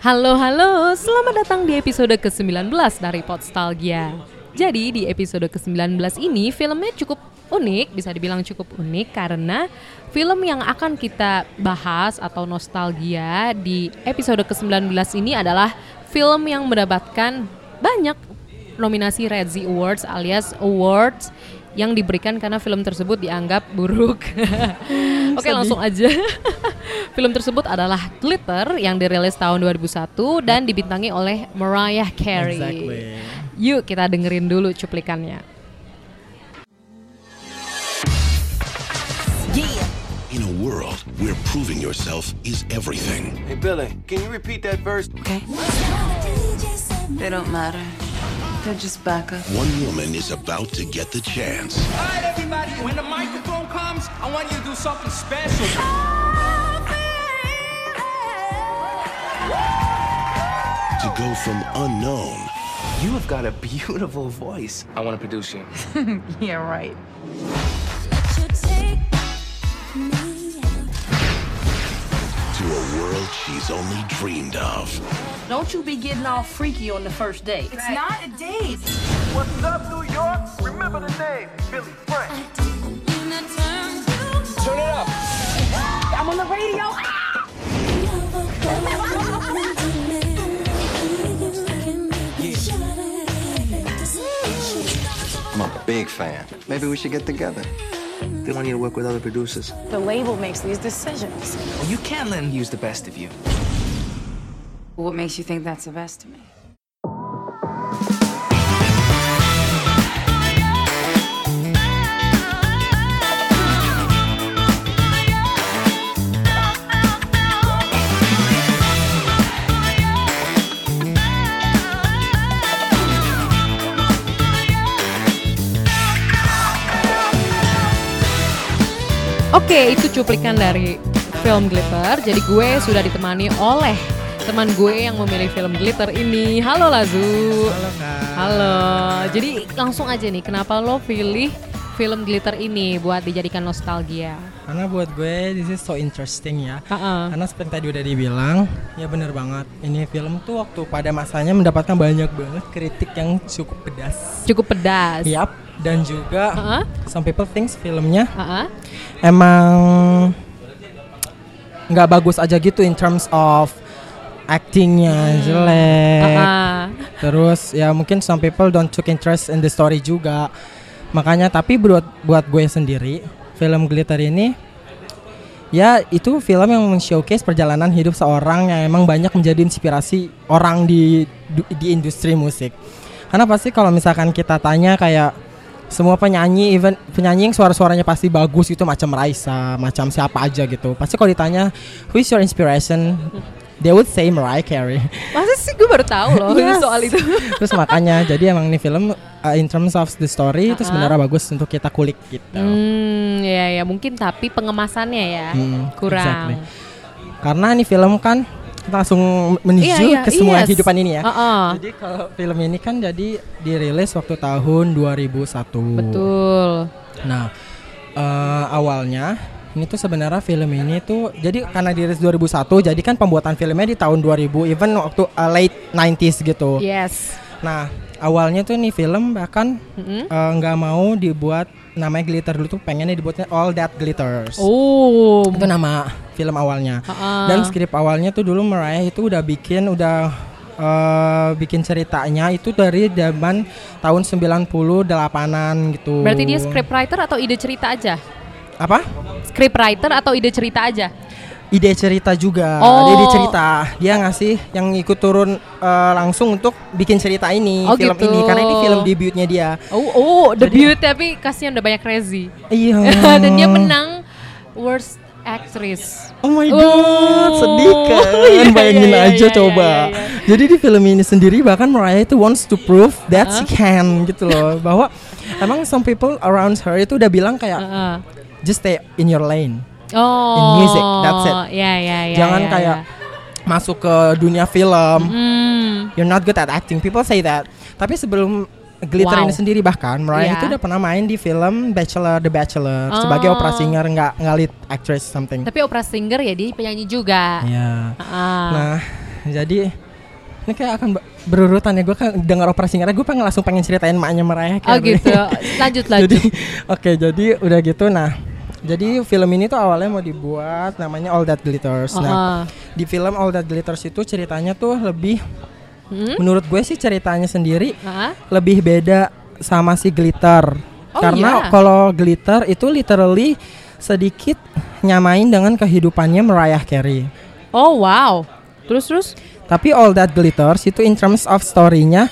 Halo halo, selamat datang di episode ke-19 dari Podstalgia. Jadi di episode ke-19 ini filmnya cukup unik, bisa dibilang cukup unik karena film yang akan kita bahas atau nostalgia di episode ke-19 ini adalah film yang mendapatkan banyak nominasi Razzie Awards alias awards yang diberikan karena film tersebut dianggap buruk. Oke, langsung aja. film tersebut adalah Glitter yang dirilis tahun 2001 dan dibintangi oleh Mariah Carey. Exactly. Yuk kita dengerin dulu cuplikannya. In a world where proving yourself is everything, Hey Billy, can you repeat that verse? Okay. They don't matter. They're just backup. one woman is about to get the chance All right, everybody, when the microphone comes, I want you to do something special. to go from unknown You have got a beautiful voice. I want to produce you. Yeah, right. To a world she's only dreamed of. Don't you be getting all freaky on the first date. It's not a date. What's up, New York? Remember the name, Billy Frank. Turn it up. I'm on the radio. I'm a big fan. Maybe we should get together. They want you to work with other producers. The label makes these decisions. Well, you can't let them use the best of you. What makes you think that's the best of me? Oke, itu cuplikan dari film Glitter. Jadi gue sudah ditemani oleh teman gue yang memilih film Glitter ini. Halo Lazu. Halo kak. Halo. Jadi langsung aja nih, kenapa lo pilih film Glitter ini buat dijadikan nostalgia? Karena buat gue this is so interesting ya. Ha-ha. Karena seperti tadi udah dibilang, ya bener banget. Ini film tuh waktu pada masanya mendapatkan banyak banget kritik yang cukup pedas. Cukup pedas. Yap. Dan juga Ha-ha. some people thinks filmnya Ha-ha. emang nggak bagus aja gitu in terms of actingnya jelek. Ha-ha. Terus ya mungkin some people don't took interest in the story juga. Makanya tapi buat buat gue sendiri film Glitter ini ya itu film yang showcase perjalanan hidup seorang yang emang banyak menjadi inspirasi orang di di industri musik. Karena pasti kalau misalkan kita tanya kayak semua penyanyi even penyanyi yang suara-suaranya pasti bagus itu macam Raisa, macam siapa aja gitu. Pasti kalau ditanya who is your inspiration? They would say Mariah Carey. Masa sih gue baru tahu loh Yes. soal itu. Terus makanya jadi emang ini film uh, in terms of the story itu Uh-uh. sebenarnya bagus untuk kita kulik gitu. Hmm, ya ya mungkin tapi pengemasannya ya Hmm, kurang. exactly. Karena ini film kan kita langsung menuju Iya, iya, ke semua yes. kehidupan ini ya. Uh-uh. Jadi kalau film ini kan jadi dirilis waktu tahun 2001. Betul. Nah, eh, awalnya ini tuh sebenarnya film ini tuh jadi karena dirilis 2001 jadi kan pembuatan filmnya di tahun 2000 even waktu uh, late 90s gitu. Yes. Nah, awalnya tuh nih film bahkan eh, nggak mau dibuat namanya glitter dulu tuh pengennya dibuatnya All That Glitters. Oh. Itu nama film awalnya. Ha-ha. Dan skrip awalnya tuh dulu Mariah itu udah bikin udah eh, bikin ceritanya itu dari zaman tahun 98-an gitu. Berarti dia scriptwriter atau ide cerita aja? apa? Scriptwriter atau ide cerita aja? Ide cerita juga. Oh. Ide cerita. Dia ngasih yang ikut turun eh, langsung untuk bikin cerita ini Oh, film gitu. ini karena ini film debutnya dia. Oh, oh debut tapi kasihnya udah banyak rezi. Iya. Dan dia menang worst actress. Oh my Oh. god, sedih kan? Iya, Bayangin iya, aja iya, coba. iya, iya. Jadi di film ini sendiri bahkan Mariah itu wants to prove that she can gitu loh, bahwa emang some people around her itu udah bilang kayak Heeh. Just stay in your lane. Oh. In music, that's it. Ya ya ya. Jangan ya, kayak ya. masuk ke dunia film. Hmm. You're not good at acting. People say that. Tapi sebelum Glitter Wow. ini sendiri bahkan Mariah Iya. itu udah pernah main di film Bachelor The Bachelor sebagai Oh. opera singer nggak nggak lead actress something. Tapi opera singer ya dia penyanyi juga. Iya. Ah. Nah, Jadi ini kayak akan be- berurutan ya gue kan dengar operasi singer gue pengen langsung pengen ceritain maknya Mariah Oh gitu. Lanjut jadi lanjut. oke jadi udah gitu nah jadi film ini tuh awalnya mau dibuat namanya All That Glitters. Nah, Uh-uh. di film All That Glitters itu ceritanya tuh lebih Hmm? menurut gue sih ceritanya sendiri Ah, lebih beda sama si glitter. Oh, Karena iya? kalau glitter itu literally sedikit nyamain dengan kehidupannya Mariah Carey. Oh wow. Terus terus. Tapi All That Glitters itu in terms of story-nya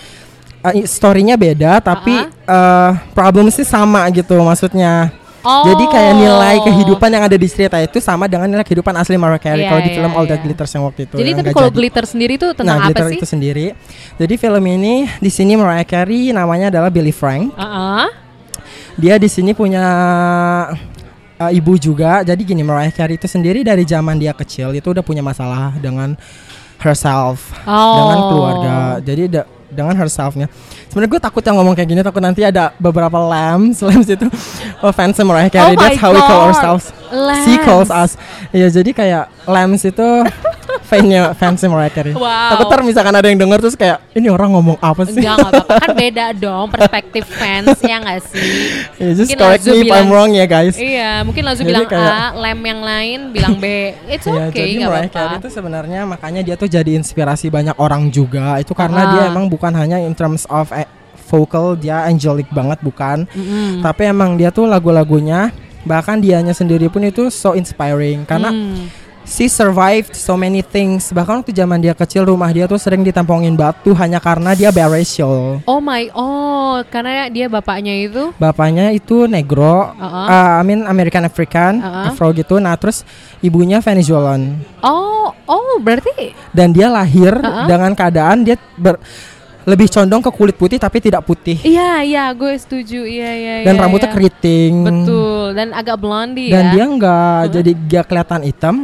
uh, story-nya beda tapi uh, problem sih sama gitu maksudnya. Oh. Jadi kayak nilai kehidupan yang ada di cerita itu sama dengan nilai kehidupan asli Mariah Carey Iya, kalau di iya, film All That iya. Glitters yang waktu itu. Jadi tapi kalau jadi. glitter sendiri tuh tentang nah, apa glitter sih? itu sendiri. Jadi film ini di sini Mariah Carey namanya adalah Billy Frank. Ah, Dia di sini punya uh, ibu juga. Jadi gini Mariah Carey itu sendiri dari zaman dia kecil itu udah punya masalah dengan herself, Oh. dengan keluarga. Jadi da- dengan herselfnya. Sebenarnya gue takut yang ngomong kayak gini takut nanti ada beberapa lambs, lambs itu oh, fans Mariah Carey. Oh That's how we call God. ourselves. Lambs. She calls us. Iya jadi kayak lambs itu fannya fans Mariah Carey. Wow. Takut ntar misalkan ada yang denger terus kayak ini orang ngomong apa sih? Enggak, apa-apa. Kan beda dong perspektif fans ya nggak sih? Yeah, just Mungkin correct me if I'm bilang- wrong ya guys. Iya, mungkin langsung Jadi bilang kayak- A, lem yang lain bilang B. It's Iya, okay, jadi nggak Mariah apa-apa. Carey itu sebenarnya makanya dia tuh jadi inspirasi banyak orang juga. Itu karena Ah. dia emang bukan hanya in terms of eh, vocal dia angelic banget bukan. Mm-mm. Tapi emang dia tuh lagu-lagunya bahkan dianya sendiri pun itu so inspiring karena Hmm. she survived so many things. Bahkan waktu zaman dia kecil rumah dia tuh sering ditampongin batu hanya karena dia biracial. Oh my, oh karena dia bapaknya itu Bapaknya itu negro, Uh-uh. uh, I mean American African, Uh-uh. Afro gitu. Nah, terus ibunya Venezuelan. Oh, oh berarti dan dia lahir Uh-uh. dengan keadaan dia ber- lebih condong ke kulit putih tapi tidak putih Iya, iya, gue setuju. Iya, iya, dan iya, rambutnya iya. keriting Betul, dan agak blondie dan ya. dia nggak jadi nggak kelihatan hitam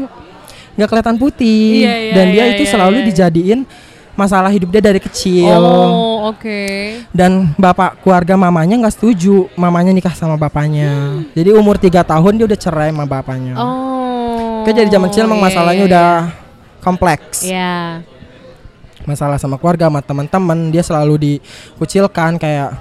nggak kelihatan putih Iya, iya, dan dia iya, itu iya, selalu iya. dijadiin masalah hidup dia dari kecil Oh, oke. dan bapak keluarga mamanya nggak setuju mamanya nikah sama bapaknya jadi umur tiga tahun dia udah cerai sama bapaknya Oh. Kayak jadi zaman kecil emang masalahnya udah kompleks Iya. Masalah sama keluarga sama teman-teman dia selalu dikucilkan kayak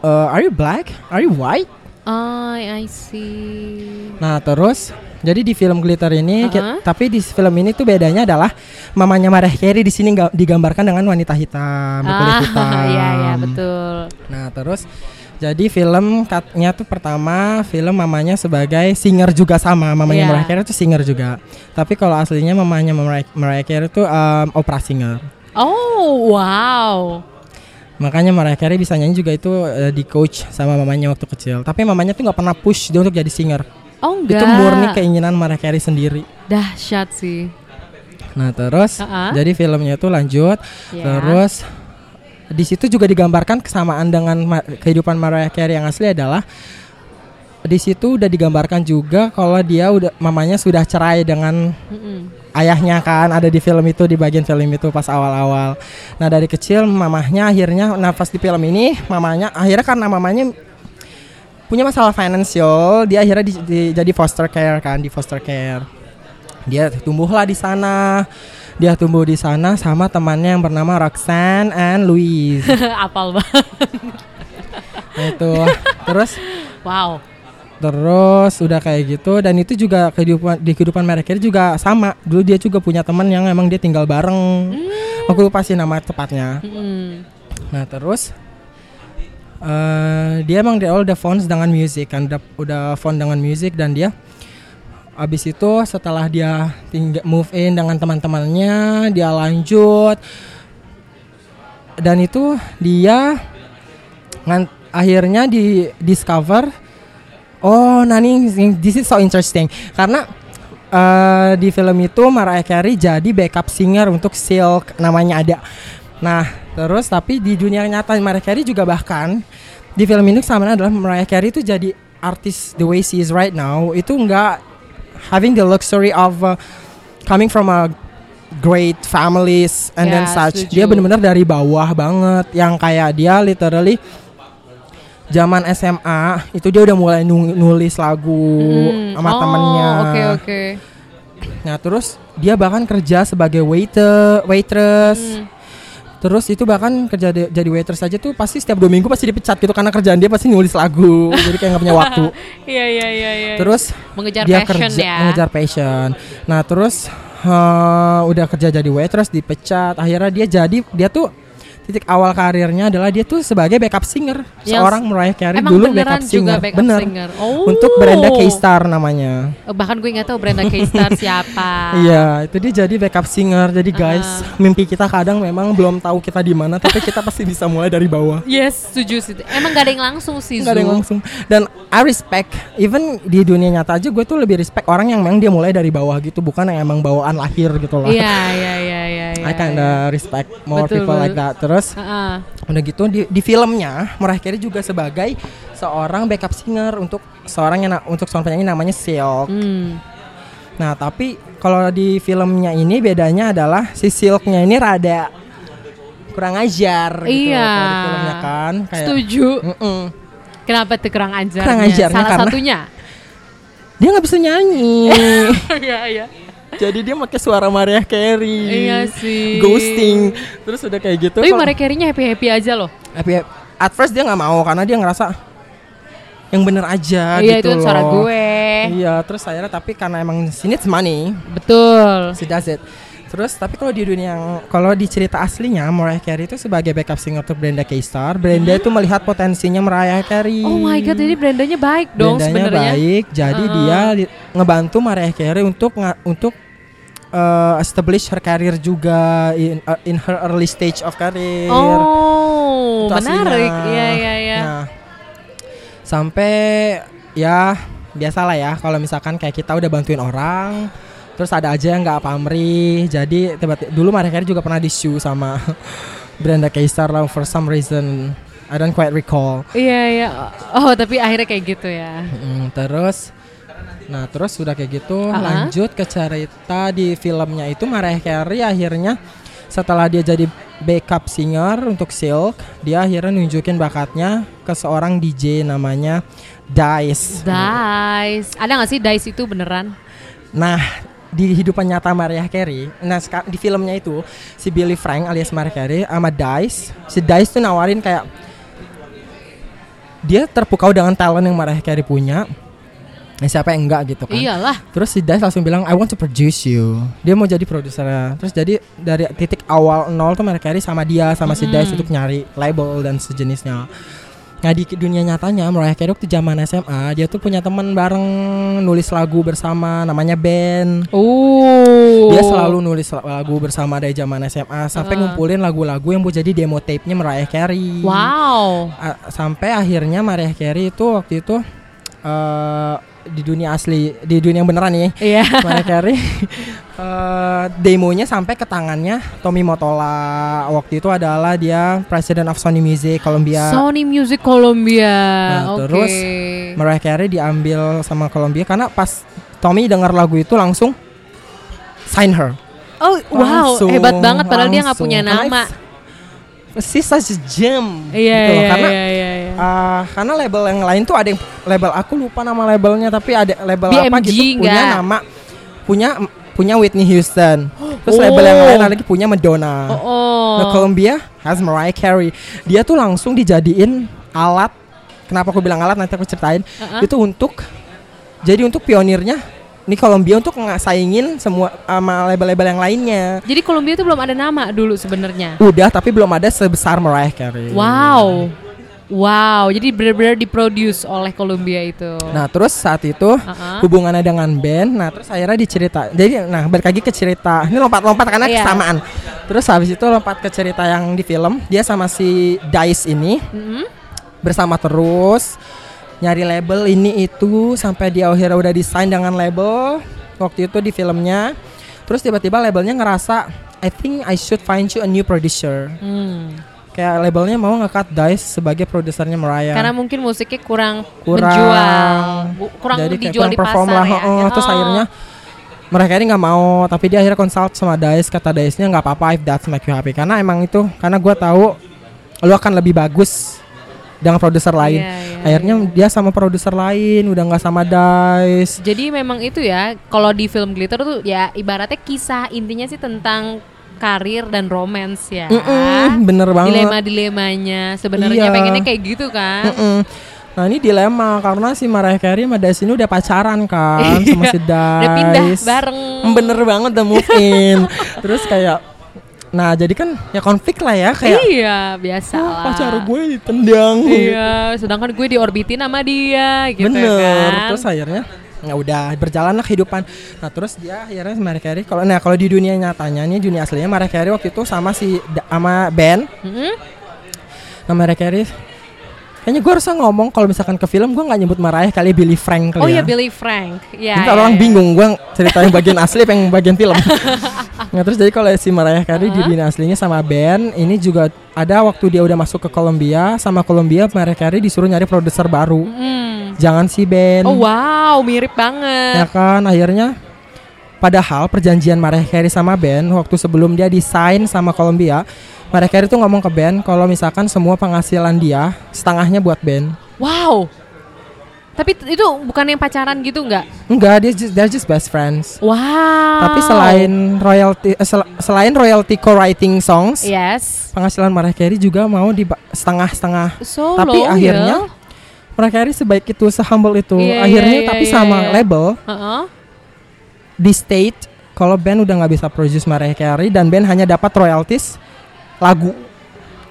"Eh, are you black are you white Oh, I see. nah terus jadi di film glitter ini ki- Uh-huh. tapi di film ini tuh bedanya adalah mamanya Mariah Carey di sini digambarkan dengan wanita hitam berkulit Ah, hitam iya, iya, betul. nah terus jadi film cutnya tuh pertama film mamanya sebagai singer juga sama mamanya Iya. Mariah Carey tuh singer juga tapi kalau aslinya mamanya Mariah, Mariah Carey tuh um, opera singer Oh, wow. Makanya Mariah Carey bisa nyanyi juga itu eh, di coach sama mamanya waktu kecil. Tapi mamanya tuh nggak pernah push dia untuk jadi singer. Oh, enggak. Itu murni keinginan Mariah Carey sendiri. Dahsyat sih. Nah terus Uh-uh. jadi filmnya itu lanjut. Ya. Terus di situ juga digambarkan kesamaan dengan ma- kehidupan Mariah Carey yang asli adalah di situ udah digambarkan juga kalau dia udah mamanya sudah cerai dengan Mm-mm. Ayahnya kan ada di film itu di bagian film itu pas awal-awal. Nah dari kecil mamahnya akhirnya nafas di film ini mamanya akhirnya karena mamanya punya masalah financial dia akhirnya di, di- jadi foster care kan di foster care. Dia tumbuhlah di sana. Dia tumbuh di sana sama temannya yang bernama Roxanne and Louise. Apal banget. Nah, itu terus Wow. Terus udah kayak gitu dan itu juga kehidupan di kehidupan mereka juga sama. Dulu dia juga punya teman yang emang dia tinggal bareng. Aku lupa sih nama tepatnya. Mm-mm. Nah terus eh dia emang dia udah fond dengan musik kan, udah, udah fond dengan musik dan dia abis itu setelah dia tinggal move in dengan teman-temannya, dia lanjut dan itu dia akhirnya di discover oh nani this is so interesting. Karena eh, di film itu Mariah Carey jadi backup singer untuk Silk namanya ada. Nah terus tapi di dunia nyata Mariah Carey juga bahkan di film ini sama adalah Mariah Carey itu jadi artis the way she is right now itu enggak having the luxury of uh, coming from a great families and then Ya, such. Setuju. dia benar-benar dari bawah banget yang kayak dia literally zaman SMA itu dia udah mulai nu- nulis lagu Mm. sama oh, temennya Oke, oke. Nah terus dia bahkan kerja sebagai waiter, waitress. Hmm. Terus itu bahkan kerja di- jadi waitress aja tuh pasti setiap dua minggu pasti dipecat gitu karena kerjaan dia pasti nulis lagu, jadi kayak nggak punya waktu. Iya iya iya iya. Terus mengejar dia passion kerja ya. mengejar passion. Nah terus eh, udah kerja jadi waitress dipecat. Akhirnya dia jadi dia tuh titik awal karirnya adalah dia tuh sebagai backup singer Yang seorang Mariah Carey emang dulu backup juga singer backup bener singer. Oh. untuk Brenda K-Star namanya Eh, Bahkan gue nggak tahu Brenda K-Star siapa. Iya, itu dia jadi backup singer. Jadi guys, Ah. mimpi kita kadang memang belum tahu kita di mana, tapi kita pasti bisa mulai dari bawah. Yes, setuju sih. Emang gak ada yang langsung sih, Gak ada yang langsung. Dan I respect, even di dunia nyata aja gue tuh lebih respect orang yang memang dia mulai dari bawah gitu, bukan yang emang bawaan lahir gitu loh. Iya, iya, iya, iya. I kinda respect more Betul, people like betul. that. Terus Heeh. udah gitu di, di filmnya Mariah Carey juga sebagai seorang backup singer untuk seorang yang untuk seorang penyanyi namanya Silk. Hmm. Nah, tapi kalau di filmnya ini bedanya adalah si Silknya ini rada kurang ajar gitu Iya. kalau di filmnya kan kayak Setuju. Mm-mm. Kenapa tuh kurang ajarnya? Kurang ajarnya Salah karena- satunya. dia nggak bisa nyanyi Iya, iya. Jadi dia pakai suara Mariah Carey Iya sih. ghosting terus udah kayak gitu Tapi kalau- Mariah Carey-nya happy-happy aja loh. tapi at first dia nggak mau karena dia ngerasa yang bener aja iya, gitu itu kan suara loh. gue. iya terus akhirnya tapi karena emang needs money Betul. she does it Terus tapi kalau di dunia yang kalau di cerita aslinya Mariah Carey itu sebagai backup singer untuk Brenda K-Star, Brenda itu melihat potensinya Mariah Carey. Oh my god, jadi Brandanya baik dong Brendanya sebenarnya. baik, jadi Uh-uh. dia ngebantu Mariah Carey untuk untuk uh, establish her career juga in uh, in her early stage of career. Oh, Itu menarik. Iya, iya, iya. Nah, sampai ya biasalah ya kalau misalkan kayak kita udah bantuin orang terus ada aja yang nggak pamrih jadi tiba-tiba dulu Mariah Carey juga pernah di show sama Brenda K-Star lah for some reason I don't quite recall Iya, iya. Oh, tapi akhirnya kayak gitu ya. Mm, terus nah terus sudah kayak gitu Uh-uh. lanjut ke cerita di filmnya itu Mariah Carey akhirnya setelah dia jadi backup singer untuk Silk dia akhirnya nunjukin bakatnya ke seorang DJ namanya Dice Dice. Ada gak sih Dice itu beneran? Nah, di kehidupan nyata Mariah Carey, nah di filmnya itu si Billy Frank alias Mariah Carey sama Dice, si Dice tuh nawarin kayak dia terpukau dengan talent yang Mariah Carey punya. Nah, siapa yang enggak gitu kan? Iyalah. Terus si Dice langsung bilang I want to produce you. Dia mau jadi produsernya. Terus jadi dari titik awal nol tuh Mariah Carey sama dia sama si Dice untuk nyari label dan sejenisnya. Nah di dunia nyatanya Mariah Carey waktu zaman SMA dia tuh punya teman bareng nulis lagu bersama namanya Ben. Oh. Dia selalu nulis lagu bersama dari zaman SMA sampai Ah. ngumpulin lagu-lagu yang mau jadi demo tape-nya Mariah Carey. Wow. A- sampai akhirnya Mariah Carey itu waktu itu eh di dunia asli, di dunia yang beneran nih. Iya. Mariah Carey eh, demonya sampai ke tangannya Tommy Motola. Waktu itu adalah dia President of Sony Music Columbia. Sony Music Columbia. Nah, Oke. terus Mariah Carey diambil sama Columbia karena pas Tommy dengar lagu itu langsung sign her. Oh, wow, Langsung, hebat banget padahal dia nggak langsung. punya nama. it's- She's such a gem. Iya, gitu loh. iya, karena iya, iya, iya. Ah, karena label yang lain tuh ada yang label aku lupa nama labelnya tapi ada label apa BMG gitu punya nggak? nama punya punya Whitney Houston. Terus Oh. label yang lain ada lagi punya Madonna. Oh, oh. Nah, Columbia has Mariah Carey. Dia tuh langsung dijadiin alat. Kenapa aku bilang alat nanti aku ceritain. Uh-uh. Itu untuk jadi untuk pionirnya ini Columbia untuk saingin semua sama label-label yang lainnya. Jadi Columbia itu belum ada nama dulu sebenarnya. Udah tapi belum ada sebesar Mariah Carey. Wow. Wow, jadi benar-benar diproduce oleh Columbia itu. Nah terus saat itu Uh-uh. hubungannya dengan band, nah terus akhirnya dicerita. Jadi nah balik lagi ke cerita. Ini lompat-lompat karena Iya. kesamaan. Terus habis itu lompat ke cerita yang di film. Dia sama si Dice ini Mm-mm. bersama terus nyari label ini itu sampai dia akhirnya udah desain dengan label waktu itu di filmnya. Terus tiba-tiba labelnya ngerasa I think I should find you a new producer. Hmm. Kayak labelnya mau ngekat Dice sebagai produsernya Mariah. Karena mungkin musiknya kurang, kurang menjual, Bu- kurang jadi dijual kurang di perform pasar lah, ya. terus Oh. akhirnya mereka ini nggak mau tapi dia akhirnya consult sama Dice kata Dice nya nggak apa-apa if that's make you happy karena emang itu karena gue tahu lu akan lebih bagus dengan produser lain. Iya, iya, Akhirnya dia sama produser lain, udah nggak sama Dice. Jadi memang itu ya, kalau di film Glitter tuh ya ibaratnya kisah intinya sih tentang karir dan romance ya. Mm-mm, bener banget. Dilema-dilemanya sebenarnya Iya. pengennya kayak gitu kan. Mm-mm. Nah ini dilema karena si Mariah Carey sama Dice ini udah pacaran kan sama si Dice. Iya. Udah pindah bareng. Bener banget udah move in. Terus kayak, nah jadi kan ya konflik lah ya kayak Iya, biasa "Oh, lah. pacar gue ditendang. Iya, sedangkan gue diorbitin sama dia gitu Bener. kan. Terus akhirnya ya udah berjalanlah kehidupan. Nah terus dia akhirnya Mariah Carey kalau nah kalau di dunia nyatanya nih dunia aslinya Mariah Carey waktu itu sama si da- sama Ben. Mm-mm. Nah Mariah Carey Kayaknya gue harusnya ngomong kalau misalkan ke film gue nggak nyebut Mariah kali Billy Frank kali Oh ya. iya Billy Frank. Iya. Jadi iya, orang iya. bingung gue ceritain bagian asli yang bagian film. nah terus jadi kalau si Mariah Carey di dunia aslinya sama Ben ini juga ada waktu dia udah masuk ke Columbia sama Columbia Mariah Carey disuruh nyari produser baru. Hmm. Jangan si Ben. Oh wow, mirip Ya banget. kan akhirnya padahal perjanjian Mariah Carey sama Ben waktu sebelum dia desain sama Columbia Mariah Carey tuh ngomong ke Ben kalau misalkan semua penghasilan dia setengahnya buat Ben. Wow. Tapi itu bukan yang pacaran gitu nggak? Enggak, dia just, they're just best friends. Wow. Tapi selain royalty eh, sel- selain royalty co-writing songs, Yes. penghasilan Mariah Carey juga mau di setengah-setengah. So Tapi loyal. akhirnya Mariah Carey sebaik itu, sehumble itu. Iya, akhirnya iya, tapi iya, sama iya. label Heeh. di state kalau band udah nggak bisa produce Mariah Carey dan band hanya dapat royalties lagu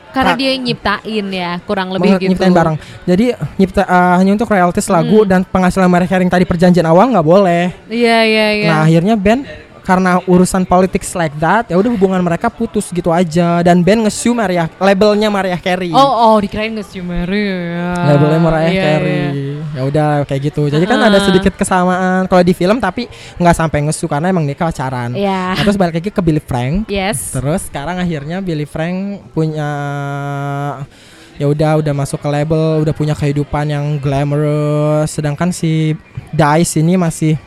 Karena dia yang nyiptain ya, kurang lebih gitu. nyiptain bareng. Jadi nyipta eh, hanya untuk royalties lagu Hmm. dan penghasilan Mariah Carey yang tadi perjanjian awal nggak boleh. Iya iya iya. Nah akhirnya band karena urusan politics like that ya udah hubungan mereka putus gitu aja dan band nge-sue Mariah labelnya Mariah Carey. Oh oh dikirain nge-sue Mary ya. labelnya Mariah Iya, Carey. iya. Ya udah kayak gitu. Jadi kan ada Ah. sedikit kesamaan kalau di film tapi nggak sampai nge-sue karena emang dia pacaran. Iya. Nah, terus balik lagi ke Billy Frank. Yes. Terus sekarang akhirnya Billy Frank punya ya udah udah masuk ke label, udah punya kehidupan yang glamorous. Sedangkan si Dice ini masih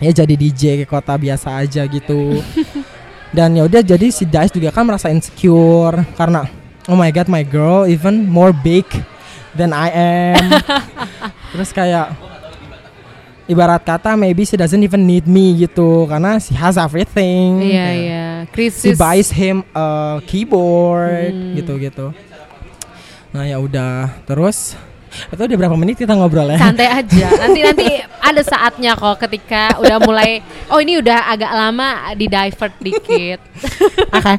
ya jadi DJ ke kota biasa aja gitu. Dan ya udah jadi si Dice juga kan merasa insecure karena oh my god my girl even more big than I am. Terus kayak ibarat kata maybe she doesn't even need me gitu karena she has everything. Iya Kayak- iya. she Krisis. buys him a keyboard Hmm. gitu-gitu. Nah ya udah terus itu udah berapa menit kita ngobrol ya? santai aja nanti nanti ada saatnya kok ketika udah mulai oh ini udah agak lama di divert dikit Oke.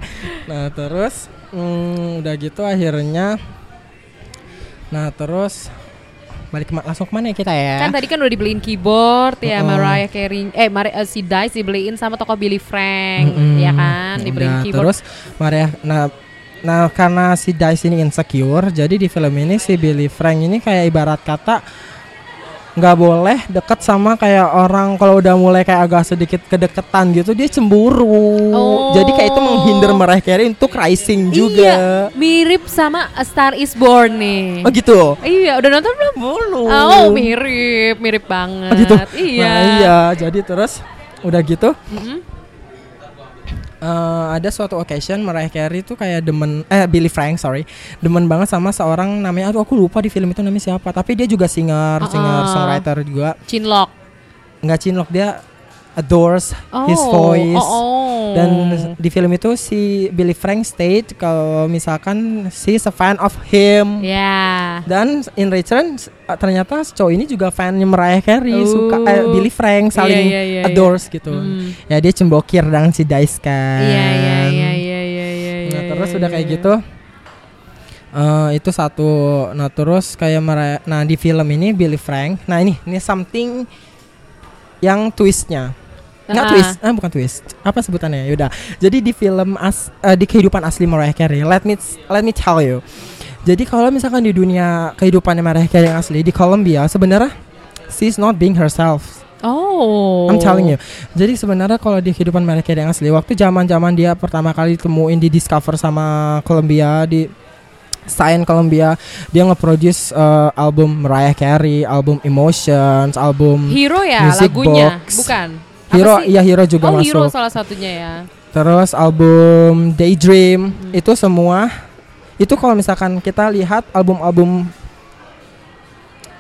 Nah terus hmm, udah gitu akhirnya, nah terus balik kema- langsung ke mana ya kita ya? kan tadi kan udah dibeliin keyboard ya Mm-mm. Mariah Carey eh Mari, eh, si Dice dibeliin sama toko Billy Frank Mm-mm. ya kan dibeliin Udah, keyboard Terus Maria, nah, nah karena si Dice ini insecure, jadi di film ini si Billy Frank ini kayak ibarat kata nggak boleh deket sama kayak orang kalau udah mulai kayak agak sedikit kedeketan gitu dia cemburu. Oh. Jadi kayak itu menghindar Carey untuk rising juga. Iya, mirip sama A Star Is Born nih. Oh gitu. Iya, udah nonton belum? Belum. Oh, mirip, mirip banget. Oh gitu. Iya. Nah, iya, jadi terus udah gitu. Mm-mm. Eh, ada suatu occasion Mariah Carey tuh kayak demen eh Billy Frank sorry demen banget sama seorang namanya aduh aku lupa di film itu namanya siapa tapi dia juga singer Uh-uh. singer songwriter juga Chinlock. nggak cinlok dia adores his Oh, voice oh, oh. dan di film itu si Billy Frank state kalau misalkan she's a fan of him Ya. dan in return uh, ternyata si cowok ini juga fannya Mariah Carey Oh. suka eh, Billy Frank saling Iya, iya, iya, adores gitu Hmm. ya dia cembokir dengan si Dice kan Iya, iya, iya, iya, iya, iya. nah terus iya, udah iya, kayak gitu eh itu satu nah terus kayak Mariah nah di film ini Billy Frank nah ini ini something yang twistnya nggak Ah. twist ah bukan twist apa sebutannya yaudah jadi di film as eh, di kehidupan asli Mariah Carey let me let me tell you jadi kalau misalkan di dunia kehidupan Mariah Carey yang asli di Colombia sebenarnya she's not being herself Oh. I'm telling you. Jadi sebenarnya kalau di kehidupan Mariah Carey yang asli, waktu zaman-zaman dia pertama kali ditemuin di Discover sama Columbia di Sign Columbia, dia nge-produce uh, album Mariah Carey, album Emotions, album Hero ya Music lagunya, Box. bukan? Hero, iya Hero juga oh, Hero masuk. salah satunya ya. Terus album Daydream, Hmm. itu semua itu kalau misalkan kita lihat album-album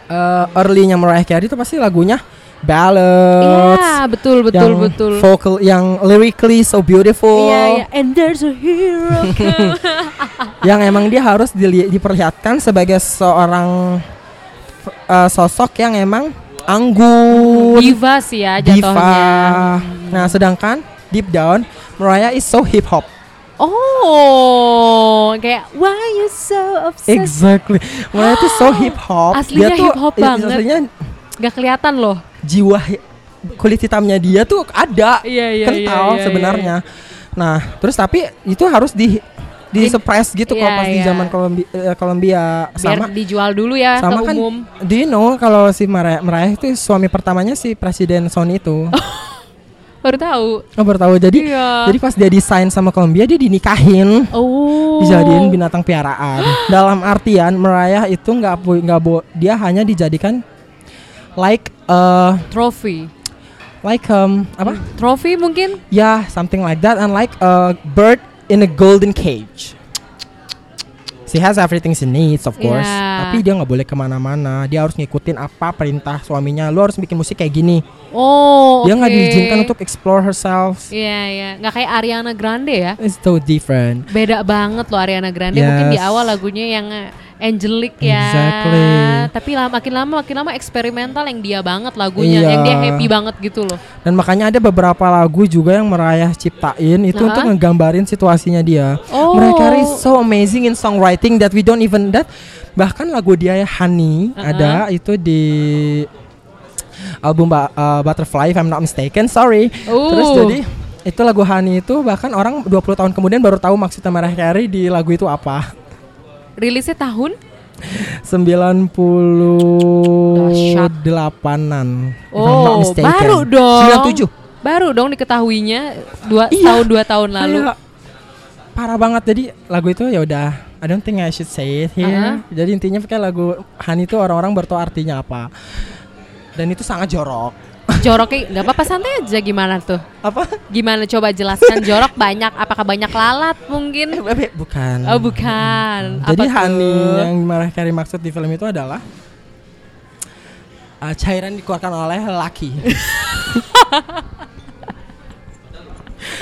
eh, early-nya Mariah Carey itu pasti lagunya ballads. Iya, betul betul yang betul. Vocal yang lyrically so beautiful. Iya, iya. And there's a hero. yang emang dia harus dili- diperlihatkan sebagai seorang uh, sosok yang emang anggun, Diva sih ya diva. jatuhnya. Nah, sedangkan deep down Mariah is so hip hop. Oh, kayak why you so obsessed? Exactly. Mariah tuh so hip hop. Aslinya hip hop i- banget. Aslinya Gak kelihatan loh. jiwa kulit hitamnya dia tuh ada. Iya, iya, kental iya, iya, sebenarnya. Nah, terus tapi itu harus di di suppress gitu Iya, kalau pas di iya. zaman Kolombia, eh, Kolombia Biar sama dijual dulu ya sama ke kan umum. you know kalau si Mariah, Mariah itu suami pertamanya si presiden Sony itu Baru tahu. oh baru tahu jadi Iya. jadi pas dia desain sama Columbia dia dinikahin Oh. dijadiin binatang piaraan dalam artian Mariah itu nggak nggak dia hanya dijadikan like uh, Trophy. like um apa Trophy mungkin? ya something like that and like a bird in a golden cage She has everything she needs of course Yeah. Tapi dia nggak boleh ke mana-mana Dia harus ngikutin apa perintah suaminya Lu harus bikin musik kayak gini Oh, Dia nggak oke. diizinkan untuk explore herself Iya, iya. Nggak kayak Ariana Grande ya. It's so different Beda banget loh Ariana Grande. Mungkin di Yes. awal lagunya yang angelic ya. Exactly. Tapi lama, makin lama makin lama eksperimental yang dia banget lagunya, Iya. yang dia happy banget gitu loh. Dan makanya ada beberapa lagu juga yang Merayah ciptain Itu Nah. untuk ngegambarin situasinya dia Oh. Carey is so amazing in songwriting That we don't even that Bahkan lagu dia Honey Uh-uh. Ada itu di album Ba- uh, Butterfly if I'm not mistaken sorry terus jadi itu lagu Honey itu bahkan orang 20 tahun kemudian baru tahu maksudnya Mariah Carey di lagu itu apa Rilisnya tahun? 98an if I'm not Oh, baru dong. 97 Baru dong diketahuinya dua Iya. tahun dua tahun lalu. Kayak parah banget jadi lagu itu ya udah I don't think I should say it here. Jadi intinya kayak lagu Honey itu orang-orang baru tahu artinya apa. Dan itu sangat jorok. Joroknya nggak apa-apa santai aja gimana tuh? Apa? Gimana coba jelaskan jorok banyak? Apakah banyak lalat mungkin? Eh, bukan. Oh bukan. Jadi Apa tuh? Honey yang Mariah Carey maksud di film itu adalah uh, cairan dikeluarkan oleh laki.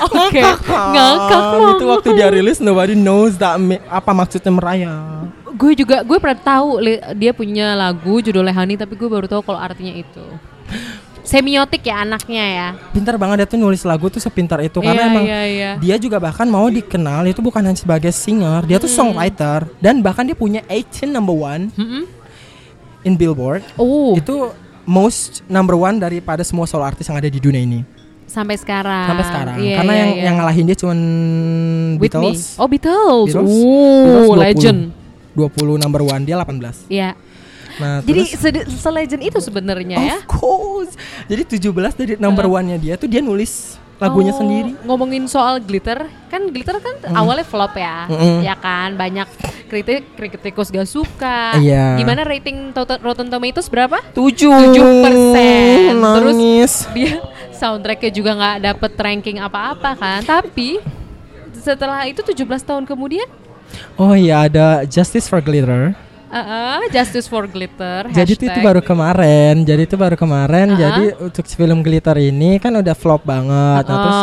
Oke, ngakak Ah, itu waktu dia rilis nobody knows that apa maksudnya Mariah. Gue juga gue pernah tahu li- dia punya lagu judulnya Honey tapi gue baru tahu kalau artinya itu. Semiotik ya anaknya ya. Pintar banget dia tuh nulis lagu tuh sepintar itu karena Iya, emang iya, iya. dia juga bahkan mau dikenal itu bukan hanya sebagai singer, dia tuh songwriter dan bahkan dia punya 18 number one in Billboard. Oh, Itu most number one daripada semua solo artis yang ada di dunia ini sampai sekarang. sampai sekarang. Iya, karena iya, yang iya. yang ngalahin dia cuman Whitney. Beatles. Oh Beatles. Beatles. Oh, Beatles 20. legend. 20 number one dia 18. Iya. Nah, Jadi terus se- se-legend itu sebenarnya ya. Of course. Jadi 17 dari number one-nya dia tuh dia nulis lagunya Oh, sendiri. Ngomongin soal glitter, kan glitter kan awalnya flop ya, Mm-mm. ya kan banyak kritik kritikus gak suka. Iya. Gimana rating Rotten Tomatoes berapa? 7 7%. Terus Nangis. dia soundtracknya juga nggak dapet ranking apa-apa kan. Tapi setelah itu 17 tahun kemudian, Oh iya ada Justice for Glitter. Uh-uh, Justice for Glitter. Jadi itu, baru kemarin. Jadi itu baru kemarin. Uh-uh. Jadi untuk film Glitter ini kan udah flop banget. Nah, terus.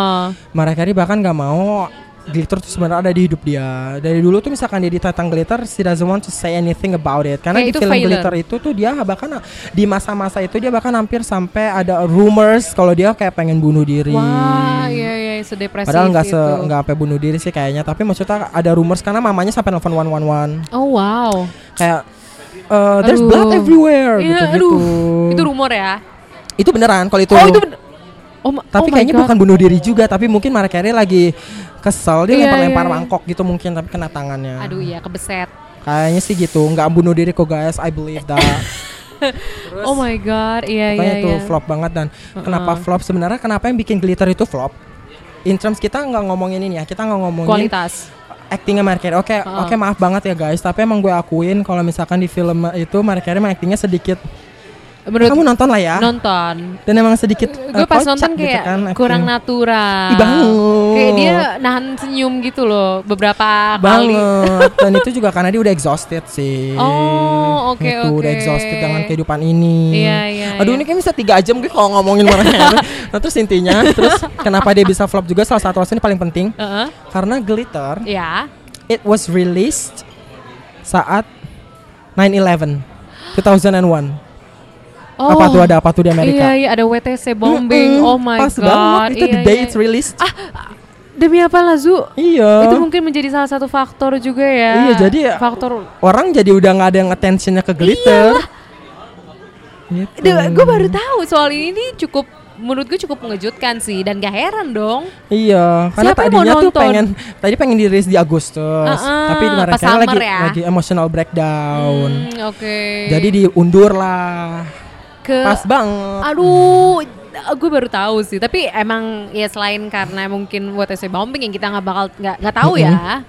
Mariah Carey bahkan nggak mau glitter tuh sebenarnya ada di hidup dia. Dari dulu tuh misalkan dia ditantang glitter, she doesn't want to say anything about it. Karena Kayak di film failure. glitter itu tuh dia bahkan di masa-masa itu dia bahkan hampir sampai ada rumors kalau dia kayak pengen bunuh diri. Wah, iya iya sedepresif Padahal nggak se nggak sampai bunuh diri sih kayaknya, tapi maksudnya ada rumors karena mamanya sampai nelfon one one one Oh wow. kayak uh, there's Aduh. blood everywhere Iya, gitu gitu. aduh. Itu rumor ya. Itu beneran kalau itu. Oh itu bener. Oh, tapi oh kayaknya God. bukan bunuh diri juga, tapi mungkin Mariah Carey lagi kesel dia Iya, lempar-lempar iya, iya. mangkok gitu mungkin tapi kena tangannya. Aduh iya kebeset. Kayaknya sih gitu, nggak bunuh diri kok guys, I believe that. oh my god, iya Makanya iya itu iya. flop banget dan kenapa flop sebenarnya kenapa yang bikin glitter itu flop? In terms kita nggak ngomongin ini ya, kita nggak ngomongin Kualitas. actingnya Carey. Oke, Heeh. oke maaf banget ya guys, tapi emang gue akuin kalau misalkan di film itu emang actingnya sedikit menurut kamu nonton lah ya. nonton. Dan emang sedikit Gue eh, pas nonton gitu kayak kan, kurang acting. natural. Ih, banget. Kayak dia nahan senyum gitu loh beberapa kali. banget dan itu juga karena dia udah exhausted sih Oh, oke, Gitu, udah oke. exhausted dengan kehidupan ini Iya, iya, aduh iya. ini kayak bisa tiga jam gue kalau ngomongin Mariah nah terus intinya terus kenapa dia bisa flop juga salah satu alasan paling penting Heeh. karena Glitter Ya. it was released saat 9/11 2001 Oh. apa tuh ada apa tuh di Amerika Iya, iya ada WTC bombing. Mm-mm, Oh my pas god. banget itu Iya, the day iya. it's released Ah, demi apa lah Zu? iya Itu mungkin menjadi salah satu faktor juga ya. Iya, jadi ya- faktor orang jadi udah nggak ada yang attentionnya ke glitter gitu. gue baru tahu soal ini nih cukup menurut gue cukup mengejutkan sih dan gak heran dong. Iya, karena Siapa tadinya tuh pengen tadi pengen dirilis di Agustus, Uh-uh, tapi kemarin pas kan lagi ya. lagi emotional breakdown. Hmm, Oke. Jadi diundur lah. Ke Pas banget. Aduh, gue baru tahu sih. Tapi emang ya selain karena mungkin WTC bombing yang kita nggak bakal nggak nggak tahu ya.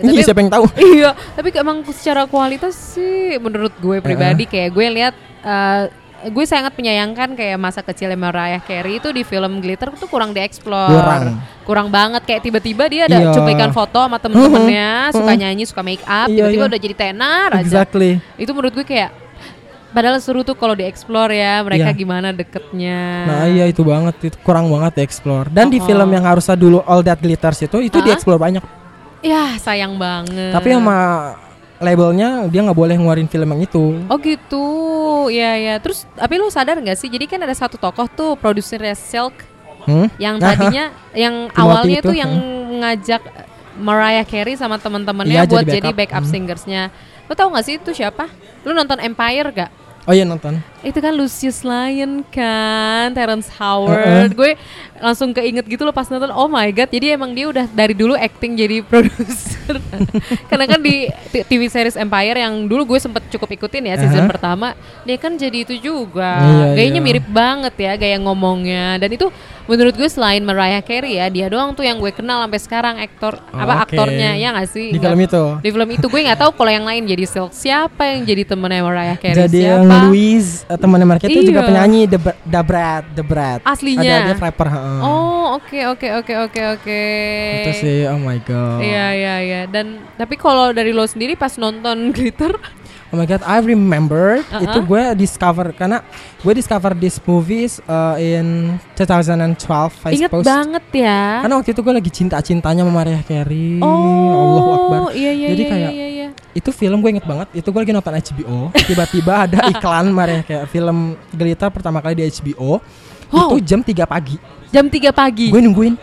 Iya, siapa yang tahu? Iya, tapi emang secara kualitas sih menurut gue pribadi kayak gue lihat eh, gue sangat menyayangkan kayak masa kecilnya Mariah Carey itu di film Glitter tuh kurang dieksplor. Kurang. Kurang banget kayak tiba-tiba dia ada Iya. cuplikan foto sama temen-temennya, Mhm, suka mhm. nyanyi, suka make up, Iya, tiba-tiba iya. udah jadi tenar aja. Exactly. Itu menurut gue kayak padahal seru tuh kalau dieksplor ya mereka Iya. gimana deketnya. Nah, iya itu banget, itu kurang banget explore. Dan di Oh. film yang harusnya dulu All That Glitters itu itu Hah? dieksplor banyak. Ya sayang banget. Tapi sama labelnya dia nggak boleh ngeluarin film yang itu. Oh gitu, ya ya. Terus tapi lu sadar nggak sih? Jadi kan ada satu tokoh tuh produsernya Silk Hmm? yang tadinya yang Timothy awalnya itu, tuh yang ngajak Mariah Carey sama teman-temannya Iya, buat jadi jadi backup. backup Hmm. singersnya. Lu tau gak sih itu siapa? Lu nonton Empire gak? Oh iya nonton. Itu kan Lucius Lyon kan, Terrence Howard. Gue langsung keinget gitu loh pas nonton. Oh my god, jadi emang dia udah dari dulu acting jadi produser. Karena kan di TV series Empire yang dulu gue sempet cukup ikutin ya season Aha. pertama, dia kan jadi itu juga. Iya, Gayanya iya. mirip banget ya gaya ngomongnya. Dan itu menurut gue selain Mariah Carey ya, dia doang tuh yang gue kenal sampai sekarang aktor apa Oke. aktornya ya nggak sih? Di film itu? Di film itu gue nggak tahu kalau yang lain jadi Silk siapa yang jadi temennya Mariah Carey Jadi siapa. yang Louise eh, temannya mereka itu juga Iya. penyanyi The, The Brad, The Brad. Aslinya? Ada dia rapper. Oh, oke oke oke oke oke. Itu sih, oh my god. Iya iya iya. Dan tapi kalau dari lo sendiri pas nonton Glitter, Oh my god, I remember Uh-uh. itu gue discover karena gue discover this movies uh, in 2012 I inget suppose. banget ya. Karena waktu itu gue lagi cinta-cintanya sama Mariah Carey. oh, Allahu Akbar. Iya iya Jadi iya, kayak iya iya. itu film gue inget banget. Itu gue lagi nonton HBO. Tiba-tiba ada iklan Mariah Carey film Glitter pertama kali di HBO. Wow. Itu jam 3 pagi. Jam 3 pagi. Gue nungguin.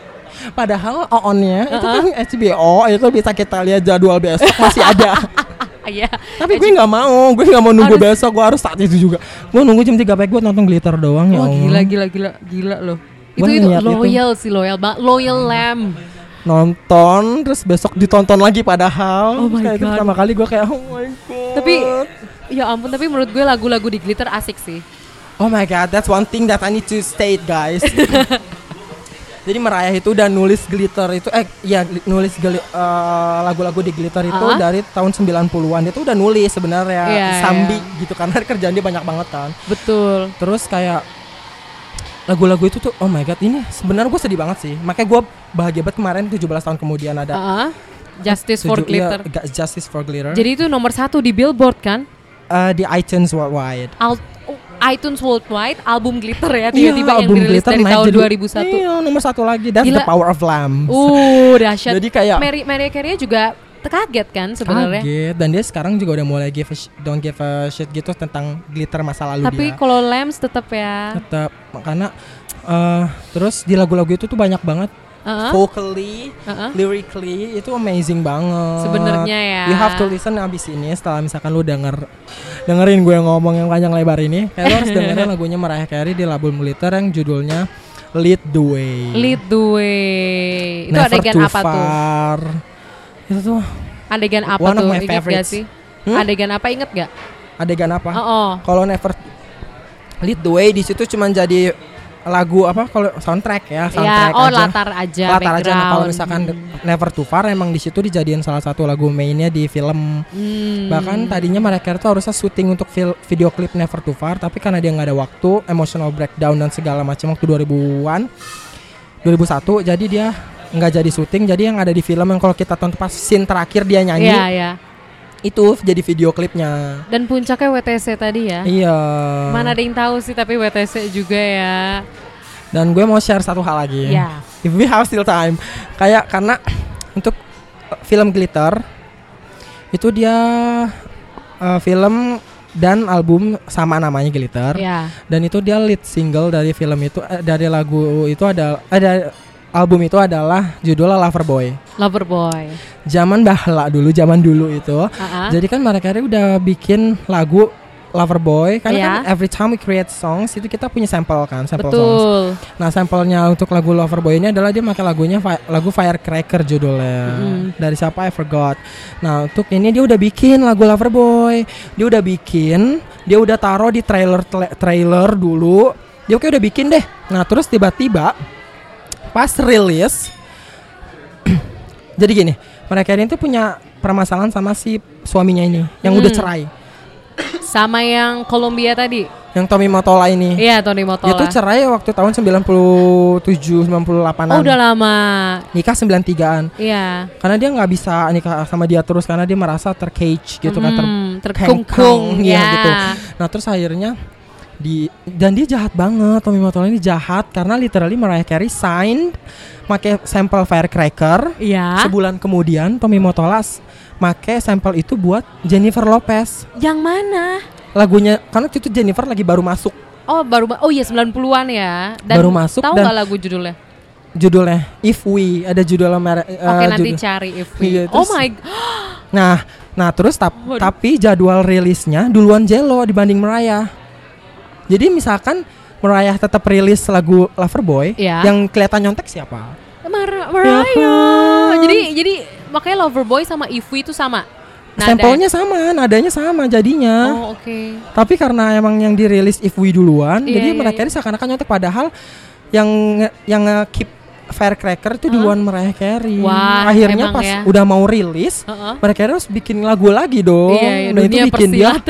Padahal on-nya itu kan HBO itu bisa kita lihat jadwal besok masih ada. Iya. Tapi gue nggak mau, gue nggak mau nunggu Harus- besok, gue harus saat itu juga. Gue nunggu jam 3 pagi gue nonton glitter doang ya Wah Allah. gila gila gila gila loh. Itu itu niat itu. loyal sih loyal. Loyal lamb. Nonton terus besok ditonton lagi padahal. Oh my Kayak itu God. pertama kali gue kayak oh my god. Tapi ya ampun tapi menurut gue lagu-lagu di Glitter asik sih. Oh my god, that's one thing that I need to state guys. Jadi Mariah itu udah nulis glitter itu eh ya nulis geli- eh, lagu-lagu di glitter itu Ah. dari tahun 90-an. Dia tuh udah nulis sebenarnya Iya, Sambi iya. gitu karena kerjaan dia banyak banget kan. Betul. Terus kayak lagu-lagu itu tuh oh my god ini sebenarnya gue sedih banget sih. Makanya gue bahagia banget kemarin 17 tahun kemudian ada Ah, Justice for iya, Glitter. Justice for Glitter. Jadi itu nomor satu di Billboard kan? Eh, di iTunes worldwide. Al- oh, iTunes Worldwide album Glitter ya Iya, tiba-tiba yang album dirilis Glitter dari tahun jadi- 2001. Iya, nomor satu lagi. Gila. the power of lamb. Uh, dahsyat. Jadi kayak- Mary Mariah Carey juga kaget kan sebenarnya. Kaget dan dia sekarang juga udah mulai give a sh- don't give a shit gitu tentang glitter masa lalu Tapi dia. kalau Lambs tetap ya. tetap karena eh, terus di lagu-lagu itu tuh banyak banget Heeh. vocally, Heeh. lyrically itu amazing banget. Sebenarnya ya. You have to listen abis ini setelah misalkan lu denger dengerin gue ngomong yang panjang lebar ini, kayak lu harus dengerin lagunya Mariah Carey di album glitter yang judulnya Lead the Way. Lead the way. Itu Never adegan too apa tuh? far. Itu tuh Adegan apa One of tuh? my Ingat gak favorites. sih? Hmm? Adegan apa inget gak? adegan apa? Oh, oh. Kalau never lead the way di situ cuman jadi lagu apa kalau soundtrack ya Ya, soundtrack oh aja. latar aja, latar aja nah, kalau background. misalkan Hmm. Never Too Far emang di situ dijadiin salah satu lagu mainnya di film Hmm. bahkan tadinya mereka itu harusnya syuting untuk video klip Never Too Far tapi karena dia nggak ada waktu emotional breakdown dan segala macam waktu 2000-an 2001 jadi dia nggak jadi syuting jadi yang ada di film yang kalau kita tonton pas scene terakhir dia nyanyi Iya, iya. Itu jadi video klipnya Dan puncaknya WTC tadi ya. iya Mana ada yang tahu sih tapi WTC juga ya. dan gue mau share satu hal lagi Ya. if we have still time kayak karena untuk uh, film Glitter itu dia uh, film dan album sama namanya Glitter Ya. dan itu dia lead single dari film itu eh, dari lagu itu ada ada album itu adalah judulnya Loverboy Loverboy. zaman bahla dulu zaman dulu itu Ah-ah. jadi kan mereka udah bikin lagu Loverboy karena Iya. kan every time we create songs itu kita punya sampel kan sampel songs Betul. Nah sampelnya untuk lagu Loverboy ini adalah dia pakai lagunya fi- lagu Firecracker judulnya Mm. dari siapa I forgot. Nah untuk ini dia udah bikin lagu Loverboy, dia udah bikin, dia udah taruh di trailer trailer dulu, dia oke udah bikin deh. Nah terus tiba-tiba pas rilis, jadi gini mereka ini tuh punya permasalahan sama si suaminya ini yang udah Hmm. cerai, Sama yang Columbia tadi. yang Tommy Motola ini. Iya, Tony Motola. Dia tuh cerai waktu tahun 97 98-an. Oh, udah lama. nikah 93-an Iya. karena dia nggak bisa nikah sama dia terus karena dia merasa tercage gitu kan ter Hmm, terkungkung iya, ya. gitu nah terus akhirnya di dan dia jahat banget Tommy Motola ini jahat karena literally Mariah Carey sign pakai sampel firecracker Iya. sebulan kemudian Tommy Motola s- make sampel itu buat Jennifer Lopez Yang mana? lagunya karena itu Jennifer lagi baru masuk Oh, baru ba- Oh iya 90-an ya. Dan Baru masuk Tahu nggak lagu judulnya? judulnya If We ada judulnya eh, Oke, nanti judul- cari if Iya, we. oh terus- my god. Nah, nah terus tap- Waduh. tapi jadwal rilisnya duluan Jello dibanding Mariah. Jadi misalkan Mariah tetap rilis lagu Loverboy, Iya. yang kelihatan nyontek siapa? Mar- Ya Mariah. kan? Jadi jadi makanya Loverboy sama If We itu sama. Nada. Sampelnya sama, nadanya sama jadinya. Oh, oke. Tapi karena emang yang dirilis If We duluan, Iya, jadi iya, mereka iya. ini seakan-akan nyontek padahal yang yang keep Firecracker itu duluan Mariah Carey. Wah, Akhirnya pas ya. udah mau rilis, Heeh. mereka harus bikin lagu lagi dong. Iya, iya, Dan itu bikin dia.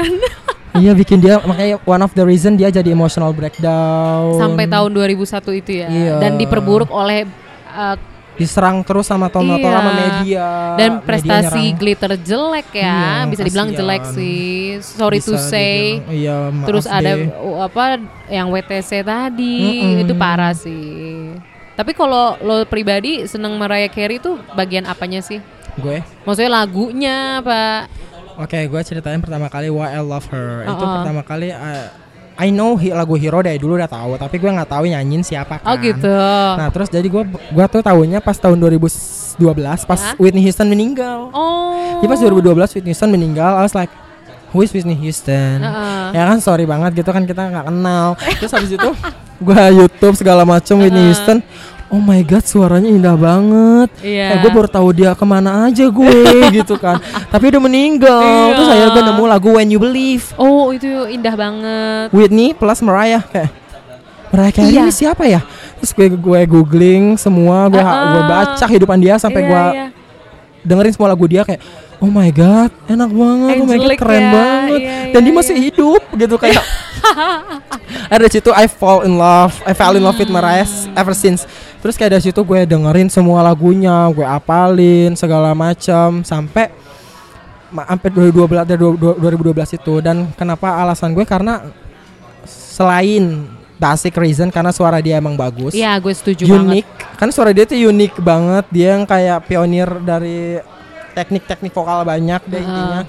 iya bikin dia makanya one of the reason dia jadi emotional breakdown Sampai tahun 2001 itu ya. Iya. Dan diperburuk oleh uh, diserang terus sama Tom Iya. Sama media dan media prestasi nyerang. glitter jelek ya. Iya, Bisa dibilang jelek sih. Sorry to Bisa say. dibilang, iya Terus ada deh. uh, apa yang WTC tadi Mm-mm. itu parah sih. Tapi kalau lo pribadi seneng Mariah Carey itu bagian apanya sih? gue Maksudnya lagunya apa? Oke gue ceritain pertama kali Why I Love Her itu Uh-uh. pertama kali uh, I know lagu Hero dari dulu udah tahu tapi gue nggak tahu nyanyiin siapa kan Oh gitu. nah terus jadi gue gua tuh tahunya pas tahun 2012 pas Ya. Whitney Houston meninggal oh. Jadi pas 2012 Whitney Houston meninggal I was like Who is Whitney Houston? Uh-uh. Ya kan sorry banget gitu kan kita nggak kenal. Terus habis itu gua YouTube segala macam Whitney Uh-uh. Houston. Oh my god suaranya indah banget. Iya. Eh, gue baru tahu dia ke mana aja gue gitu kan. Tapi udah meninggal. Iya. Terus akhirnya gue nemu lagu When You Believe. Oh itu indah banget. Whitney plus Mariah kayak Mariah Carey Iya. ini siapa ya? Terus gue gue googling semua, gue Uh-uh. gue baca kehidupan dia sampai Iya, gue iya. dengerin semua lagu dia kayak oh my god enak banget oh my god Angelic keren ya, banget iya, dan iya, dia masih iya. hidup gitu kayak ada situ I fall in love I fell in love with Mariah ever since terus kayak dari situ gue dengerin semua lagunya gue apalin segala macam sampai sampai 2012 dari 2012 itu. Dan kenapa alasan gue? Karena selain basic reason karena suara dia emang bagus. Iya gue setuju unik. Banget. kan suara dia tuh unik banget. Dia yang kayak pionir dari teknik-teknik vokal banyak deh Heeh. intinya.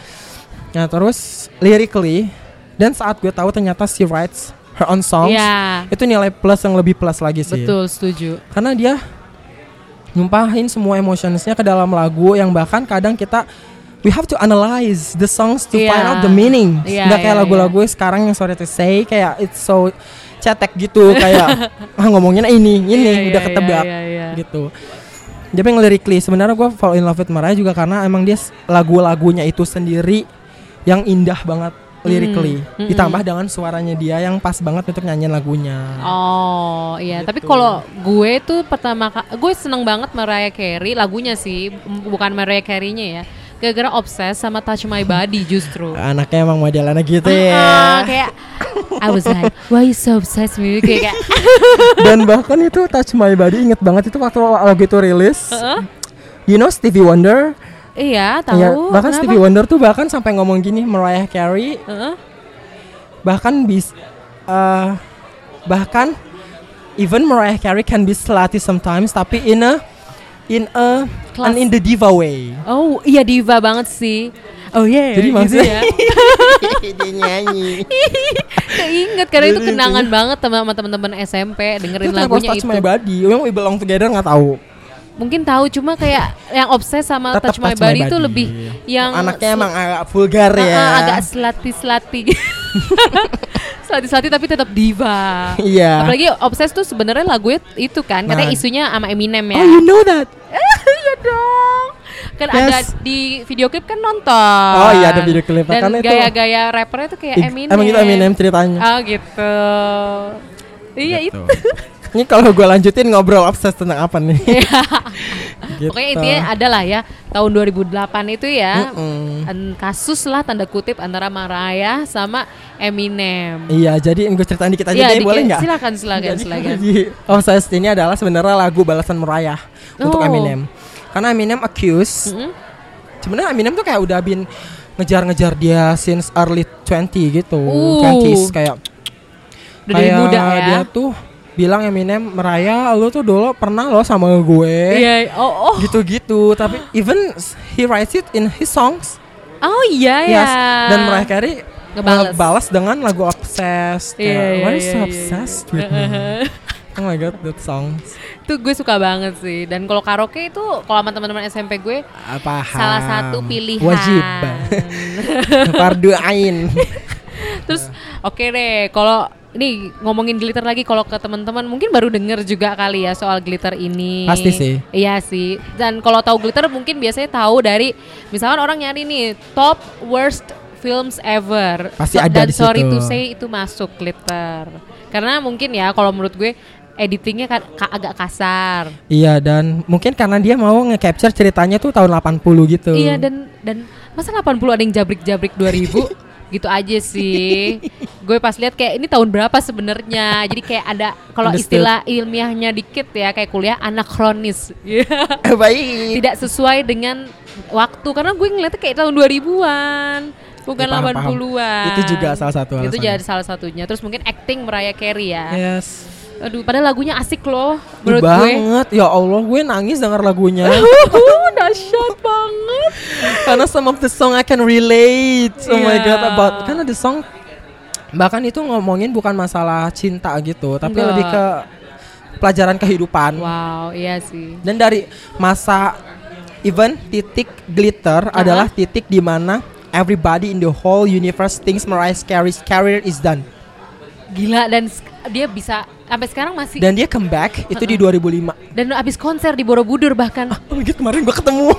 Nah terus lyrically dan saat gue tahu ternyata she writes her own songs Iya. itu nilai plus yang lebih plus lagi sih Betul setuju. karena dia nyumpahin semua emotionsnya ke dalam lagu yang bahkan kadang kita we have to analyze the songs to Iya. find out the meaning Iya, nggak kayak iya, lagu-lagu sekarang yang sorry to say kayak it's so cetek gitu kayak ah ngomongin ini ini Iya, udah iya, ketebak iya, iya, iya. gitu jadi yang lyrically sebenarnya gue fall in love with Mariah juga karena emang dia lagu-lagunya itu sendiri yang indah banget lyrically. Hmm, hmm, Ditambah dengan suaranya dia yang pas banget untuk nyanyiin lagunya. Oh iya, tapi Gitu. kalau gue tuh pertama gue seneng banget Mariah Carey lagunya sih, bukan Mariah Carey-nya ya. Gara-gara obses sama Touch My Body justru. Anaknya emang modelannya gitu Ah, ya. kayak I was like, why you so obsessed with me? Kayak, Dan bahkan itu Touch My Body inget banget itu waktu lagu itu rilis. Heeh. You know Stevie Wonder? Iya tahu. Ya, bahkan Kenapa? Stevie Wonder tuh bahkan sampai ngomong gini Mariah Carey Heeh. bahkan bis eh, bahkan even Mariah Carey can be slutty sometimes tapi in a in a Class. and in the diva way. Oh iya diva banget sih. Oh iya. Jadi gitu maksudnya- ya. Dia nyanyi. Keinget karena itu Jadi kenangan banget sama teman-teman SMP dengerin Itu lagunya Touch itu. My Body? Memang We Belong Together nggak tahu. Mungkin tahu cuma kayak yang obses sama Tetep Touch My Body itu lebih yang Anaknya emang agak vulgar ya. ah, agak slati-slati. Slati-slati tapi tetap diva. Iya. Apalagi obses tuh sebenarnya lagunya itu kan, katanya Nah. isunya sama Eminem ya. Oh you know that? iya dong. Kan Yes. ada di video klip kan nonton. Oh iya, ada video klip. Dan Kan itu- gaya-gaya rappernya tuh kayak Eminem. Emang itu Eminem ceritanya. Oh gitu. Iya itu. Ini kalau gue lanjutin ngobrol obses tentang apa nih? Gitu. Pokoknya intinya adalah ya tahun 2008 itu ya Mm-mm. an- kasus lah tanda kutip antara Mariah sama Eminem. Iya, jadi gue ceritain dikit aja Iya, deh, dikit. boleh nggak? Silakan, silakan, Jadi, silakan. Jadi, Obsessed ini adalah sebenarnya lagu balasan Mariah untuk Oh. Eminem. Karena Eminem accuse, Mm-mm. sebenarnya Eminem tuh kayak udah bin ngejar-ngejar dia since early 20 gitu, Uh. 20s kayak Udah dari kayak muda ya. dia tuh bilang Eminem, Mariah, lu tuh dulu pernah lo sama gue. Iya, oh, oh. Gitu-gitu, tapi even he writes it in his songs. Oh iya ya. Yes. Dan Mariah Carey Ngebales. balas dengan lagu Obsessed. Is iya, so iya, obsessed iya. with me? Oh my god, that song. Itu gue suka banget sih. Dan kalau karaoke itu kalau sama teman-teman SMP gue Apa? salah satu pilihan. Wajib. Fardu ain. Terus oke deh, kalau nih ngomongin glitter lagi kalau ke teman-teman mungkin baru denger juga kali ya soal glitter ini. Pasti sih. Iya sih. Dan kalau tahu glitter mungkin biasanya tahu dari misalkan orang nyari nih top worst films ever. Pasti So- ada dan di sorry situ. to say itu masuk glitter. Karena mungkin ya kalau menurut gue editingnya kan ka- agak kasar. Iya dan mungkin karena dia mau nge-capture ceritanya tuh tahun 80 gitu. Iya dan dan masa 80 ada yang jabrik-jabrik 2000 gitu aja sih. Gue pas lihat kayak ini tahun berapa sebenarnya. Jadi kayak ada kalau istilah ilmiahnya dikit ya kayak kuliah anakronis. Iya. Baik. Tidak sesuai dengan waktu karena gue ngeliatnya kayak tahun 2000-an. Bukan Ya, paham, paham. 80-an. Itu juga salah satu Itu alasannya. jadi salah satunya. Terus mungkin acting Mariah Carey ya. Yes. Aduh, padahal lagunya asik loh menurut gue. banget. Ya Allah, gue nangis denger lagunya. Dahsyat banget. karena some of the song I can relate. Oh my Iya. god about karena the song bahkan itu ngomongin bukan masalah cinta gitu, tapi Enggak. lebih ke pelajaran kehidupan. Wow, iya sih. Dan dari masa even titik glitter adalah titik di mana everybody in the whole universe thinks Mariah Carey's career is done. Gila dan dia bisa sampai sekarang masih dan, Dan dia comeback itu di 2005. abis konser di Borobudur bahkan Oh gitu kemarin gue ketemu.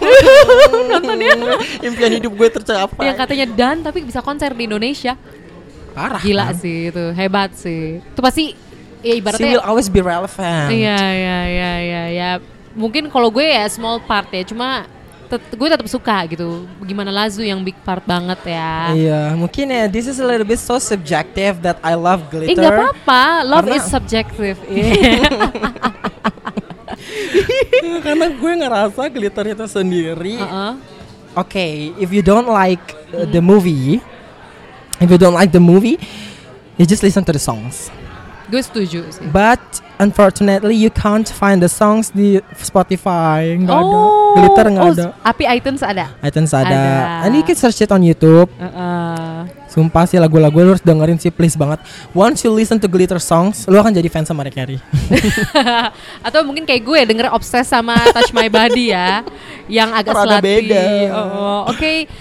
nontonnya Impian hidup gue tercapai. yang katanya dan tapi bisa konser di Indonesia. Parah. Gila kan? sih itu, hebat sih. Itu pasti ya She ibaratnya will always be relevant. Iya, iya, iya, iya, ya. Mungkin kalau gue ya small part ya, cuma tet- gue tetap suka gitu. Gimana Lazu yang big part banget ya. Iya, mungkin ya this is a little bit so subjective that I love Eh glitter. nggak apa-apa, love Karena- is subjective. Iya. Karena gue ngerasa glitter itu sendiri. Heeh. Oke, if you don't like uh, the movie, if you don't like the movie, you just listen to the songs. Gue setuju sih. But unfortunately, you can't find the songs di Spotify. Nggak ada. Oh, Glitter nggak oh, ada. Api iTunes ada. iTunes ada. Ada. And you can search it on YouTube. Heeh. Sumpah sih lagu-lagu lu harus dengerin sih please banget. Once you listen to glitter songs, lu akan jadi fans sama Mariah Carey. Atau mungkin kayak gue denger obses sama Touch My Body ya, yang agak Rada slutty. beda. Oh, Oke.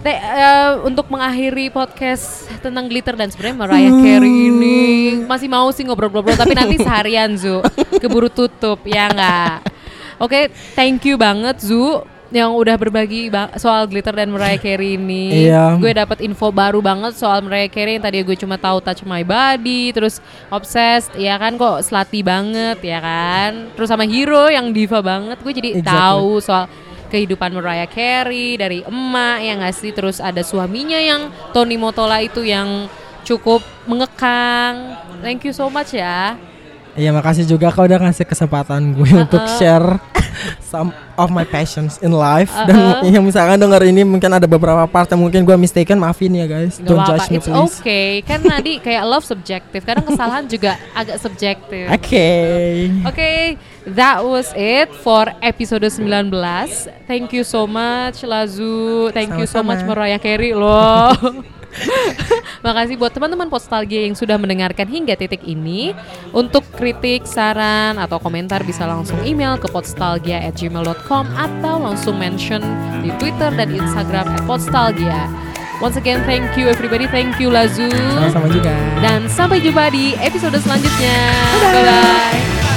Te- eh, untuk mengakhiri podcast tentang glitter dan sebenarnya Mariah Carey ini masih mau sih ngobrol-ngobrol tapi nanti seharian Zu keburu tutup ya nggak. Oke, thank you banget Zu yang udah berbagi ba- soal glitter dan Mariah Carey ini. Iya. Gue dapat info baru banget soal Mariah Carey yang tadi gue cuma tahu Touch My Body, terus Obsessed, ya kan kok slutty banget ya kan. Terus sama Hero yang diva banget. Gue jadi Exactly. tahu soal kehidupan Mariah Carey dari emak yang nggak sih terus ada suaminya yang Tony Motola itu yang cukup mengekang. Thank you so much ya. Iya makasih juga kau udah ngasih kesempatan gue untuk share some of my passions in life dan yang misalkan denger ini mungkin ada beberapa part yang mungkin gue mistaken maafin ya guys Gak don't apa-apa, judge me it's please okay. Kan tadi kayak love subjective, kadang kesalahan juga agak subjektif. oke Oke, that was it for episode 19. Thank you so much Lazu. Thank you so much Mariah Carey loh. Makasih buat teman-teman Postalgia yang sudah mendengarkan hingga titik ini. Untuk kritik, saran, atau komentar bisa langsung email ke podstalgia@gmail.com atau langsung mention di Twitter dan Instagram @podstalgia. Once again, thank you everybody. Thank you Lazu. sama-sama juga Dan sampai jumpa di episode selanjutnya. Bye-bye.